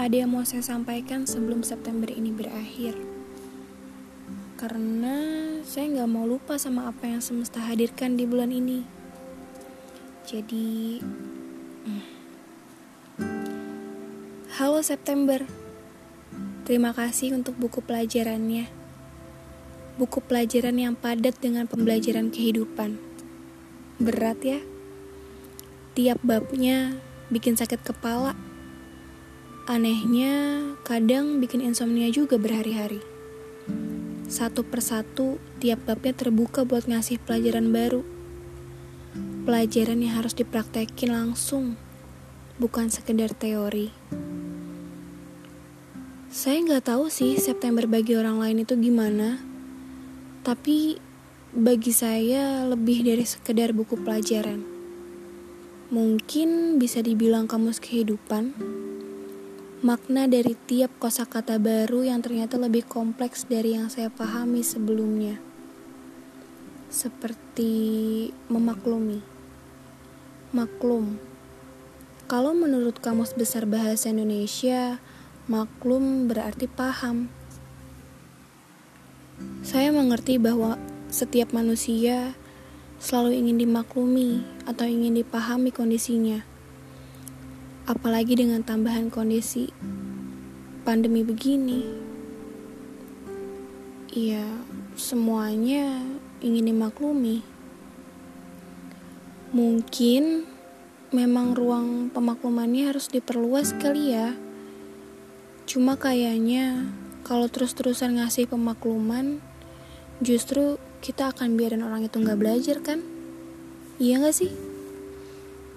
Ada yang mau saya sampaikan sebelum September ini berakhir. Karena saya nggak mau lupa sama apa yang semesta hadirkan di bulan ini. Jadi, hmm. halo September. Terima kasih untuk buku pelajarannya. Buku pelajaran yang padat dengan pembelajaran kehidupan. Berat ya? Tiap babnya bikin sakit kepala Anehnya, kadang bikin insomnia juga berhari-hari. Satu persatu, tiap babnya terbuka buat ngasih pelajaran baru. Pelajaran yang harus dipraktekin langsung, bukan sekedar teori. Saya nggak tahu sih September bagi orang lain itu gimana, tapi bagi saya lebih dari sekedar buku pelajaran. Mungkin bisa dibilang kamus kehidupan makna dari tiap kosakata baru yang ternyata lebih kompleks dari yang saya pahami sebelumnya. Seperti memaklumi. Maklum. Kalau menurut Kamus Besar Bahasa Indonesia, maklum berarti paham. Saya mengerti bahwa setiap manusia selalu ingin dimaklumi atau ingin dipahami kondisinya apalagi dengan tambahan kondisi pandemi begini. Ya, semuanya ingin dimaklumi. Mungkin memang ruang pemaklumannya harus diperluas kali ya. Cuma kayaknya kalau terus-terusan ngasih pemakluman, justru kita akan biarin orang itu nggak belajar kan? Iya nggak sih?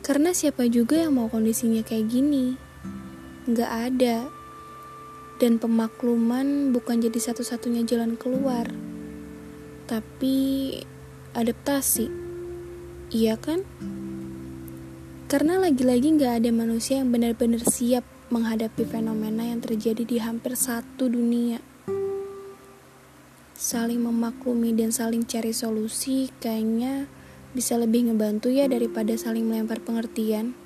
Karena siapa juga yang mau kondisinya kayak gini? Gak ada. Dan pemakluman bukan jadi satu-satunya jalan keluar. Tapi adaptasi. Iya kan? Karena lagi-lagi gak ada manusia yang benar-benar siap menghadapi fenomena yang terjadi di hampir satu dunia. Saling memaklumi dan saling cari solusi kayaknya bisa lebih ngebantu ya daripada saling melempar pengertian.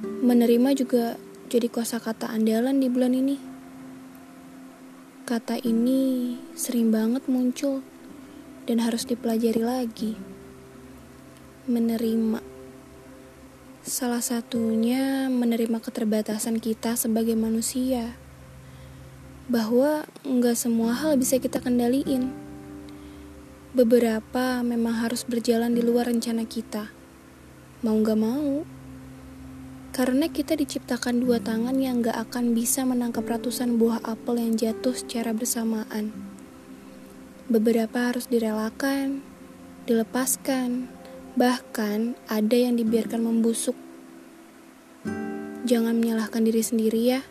Menerima juga jadi kosakata andalan di bulan ini. Kata ini sering banget muncul dan harus dipelajari lagi. Menerima. Salah satunya menerima keterbatasan kita sebagai manusia. Bahwa nggak semua hal bisa kita kendaliin Beberapa memang harus berjalan di luar rencana kita. Mau gak mau. Karena kita diciptakan dua tangan yang gak akan bisa menangkap ratusan buah apel yang jatuh secara bersamaan. Beberapa harus direlakan, dilepaskan, bahkan ada yang dibiarkan membusuk. Jangan menyalahkan diri sendiri ya.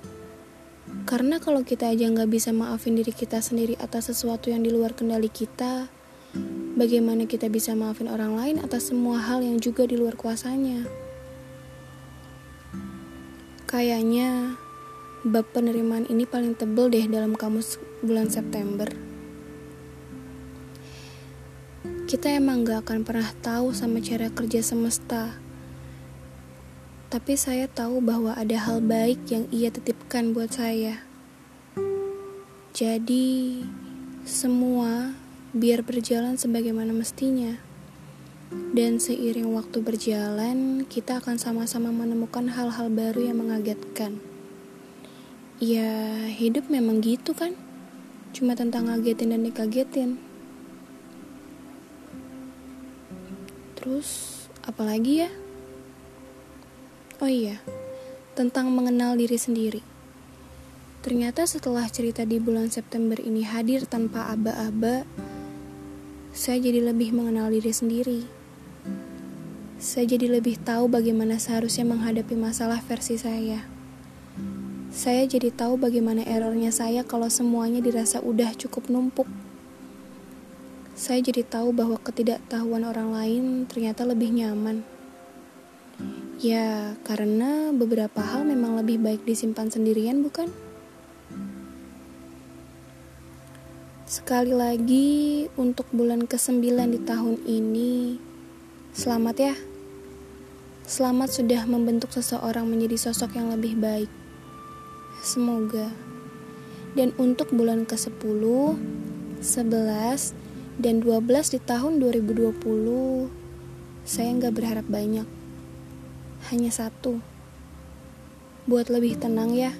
Karena kalau kita aja nggak bisa maafin diri kita sendiri atas sesuatu yang di luar kendali kita, Bagaimana kita bisa maafin orang lain atas semua hal yang juga di luar kuasanya? Kayaknya bab penerimaan ini paling tebel deh dalam kamus bulan September. Kita emang gak akan pernah tahu sama cara kerja semesta. Tapi saya tahu bahwa ada hal baik yang ia titipkan buat saya. Jadi, semua biar berjalan sebagaimana mestinya. Dan seiring waktu berjalan, kita akan sama-sama menemukan hal-hal baru yang mengagetkan. Ya, hidup memang gitu kan? Cuma tentang ngagetin dan dikagetin. Terus, apalagi ya? Oh iya, tentang mengenal diri sendiri. Ternyata setelah cerita di bulan September ini hadir tanpa aba-aba, saya jadi lebih mengenal diri sendiri. Saya jadi lebih tahu bagaimana seharusnya menghadapi masalah versi saya. Saya jadi tahu bagaimana errornya saya kalau semuanya dirasa udah cukup numpuk. Saya jadi tahu bahwa ketidaktahuan orang lain ternyata lebih nyaman. Ya, karena beberapa hal memang lebih baik disimpan sendirian, bukan? Sekali lagi untuk bulan ke-9 di tahun ini, selamat ya. Selamat sudah membentuk seseorang menjadi sosok yang lebih baik. Semoga. Dan untuk bulan ke-10, 11, dan 12 di tahun 2020, saya nggak berharap banyak. Hanya satu. Buat lebih tenang ya.